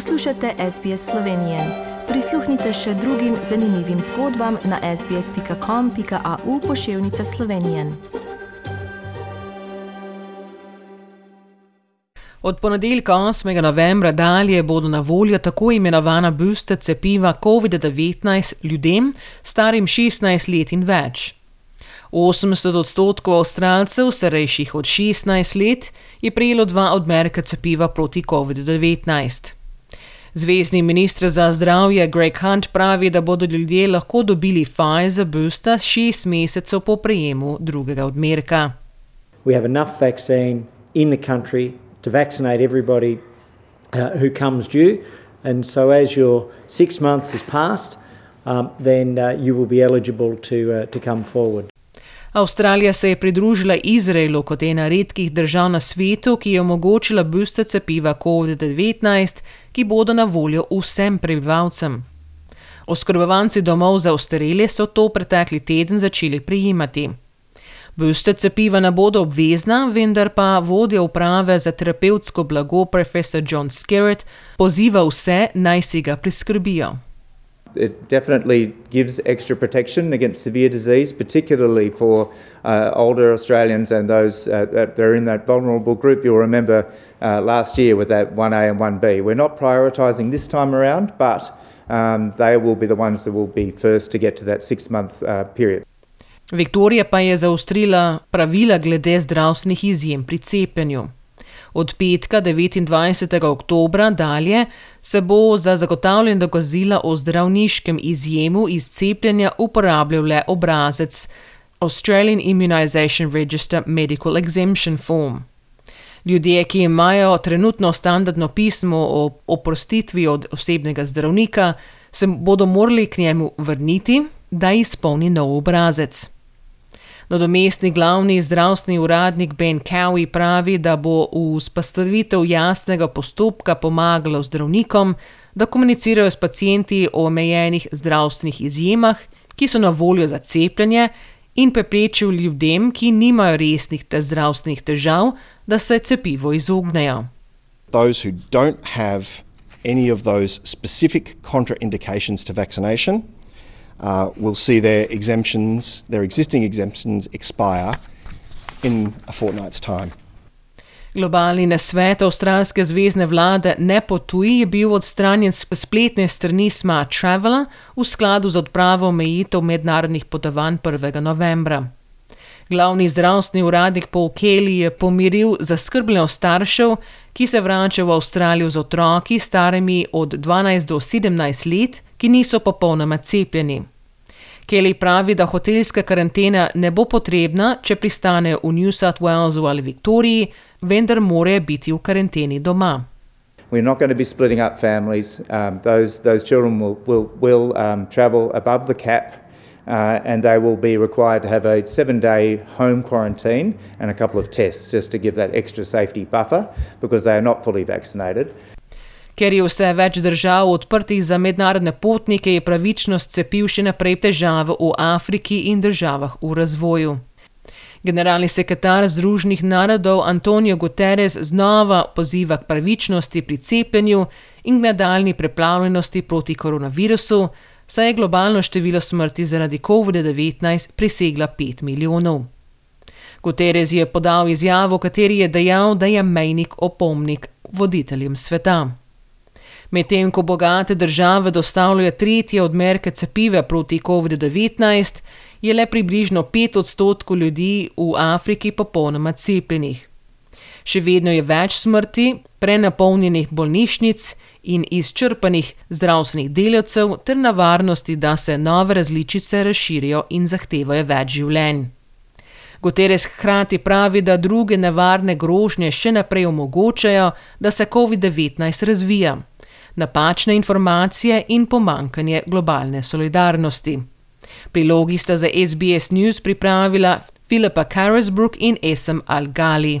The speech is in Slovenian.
Poslušate SBS Slovenije. Prisluhnite še drugim zanimivim zgodbam na sbsp.com.au pošiljka Slovenije. Od ponedeljka 8. novembra dalje bodo na voljo tako imenovana booster cepiva COVID-19 ljudem starim 16 let in več. 80 odstotkov avstralcev, starejših od 16 let, je prejelo dva odmerka cepiva proti COVID-19. Zvezdni ministr za zdravje Greg Hunt pravi, da bodo ljudje lahko dobili Pfizer booster šest mesecev po prejemu drugega odmerka. We have enough vaccine in the country to vaccinate everybody uh, who comes due. And so, as your six months has passed, um, then uh, you will be eligible to, uh, to come forward. Avstralija se je pridružila Izraelu kot ena redkih držav na svetu, ki je omogočila booster cepiva COVID-19, ki bodo na voljo vsem prebivalcem. Oskrbovanci domov za ostarele so to pretekli teden začeli prijemati. Booster cepiva ne bodo obvezna, vendar pa vodja uprave za terapevtsko blago profesor John Skerritt poziva vse naj si ga priskrbijo. It definitely gives extra protection against severe disease, particularly for uh, older Australians and those uh, that are in that vulnerable group. You'll remember uh, last year with that 1A and 1B. We're not prioritising this time around, but um, they will be the ones that will be first to get to that six month uh, period. Viktorija pa je pravila glede zdravstvenih izjem pri cepljenju. Od petka 29. oktobra dalje se bo za zagotavljanje dokazila o zdravniškem izjemu iz cepljenja uporabljal le obrazec Australian Immunization Register Medical Exemption Form. Ljudje, ki imajo trenutno standardno pismo o oprostitvi od osebnega zdravnika, se bodo morali k njemu vrniti, da izpolni nov obrazec. Nadomestni glavni zdravstveni uradnik Ben Cowie pravi, da bo vzpostavitev jasnega postopka pomagalo zdravnikom, da komunicirajo s pacijenti o omejenih zdravstvenih izjemah, ki so na voljo za cepljenje, in preprečil ljudem, ki nimajo resnih te zdravstvenih težav, da se cepivo izognejo. Those who don't have any of those specific contraindications to vaccination uh, will see their exemptions, their existing exemptions, expire in a fortnight's time. Globalni nasvet avstralske zvezdne vlade Ne potuj je bil odstranjen s spletne strani Smart Travel v skladu z odpravo omejitev mednarodnih potovanj 1. novembra. Glavni zdravstveni uradnik Paul Kelly je pomiril zaskrbljenost staršev, ki se vračajo v Avstralijo z otroki starimi od 12 do 17 let, ki niso popolnoma cepljeni. Kelly pravi, da hotelska karantena ne bo potrebna, če pristanejo v New South Walesu ali Viktoriji, vendar morajo biti v karanteni doma. We're not going to be splitting up families. Um, those, those children will, will, will um, travel above the cap uh, and they will be required to have a seven day home quarantine and a couple of tests just to give that extra safety buffer because they are not fully vaccinated. Ker je vse več držav odprtih za mednarodne potnike, je pravičnost cepiv še naprej težava v Afriki in državah v razvoju. Generalni sekretar Združenih narodov Antonijo Guterres znova poziva k pravičnosti pri cepljenju in k nadaljni preplavljenosti proti koronavirusu, saj je globalno število smrti zaradi COVID-19 presegla 5 milijonov. Guterres je podal izjavo, v kateri je dejal, da je mejnik opomnik voditeljem sveta. Medtem ko bogate države dostavljajo tretje odmerke cepiva proti COVID-19, je le približno 5 odstotkov ljudi v Afriki popolnoma cepljenih. Še vedno je več smrti, prenapolnjenih bolnišnic in izčrpanih zdravstvenih delavcev, ter nevarnosti, da se nove različice razširijo in zahtevajo več življenj. Guterres hkrati pravi, da druge nevarne grožnje še naprej omogočajo, da se COVID-19 razvija napačne informacije in pomankanje globalne solidarnosti. Prilogi sta za SBS News pripravila Filipa Carisbrook in Esem Al-Gali.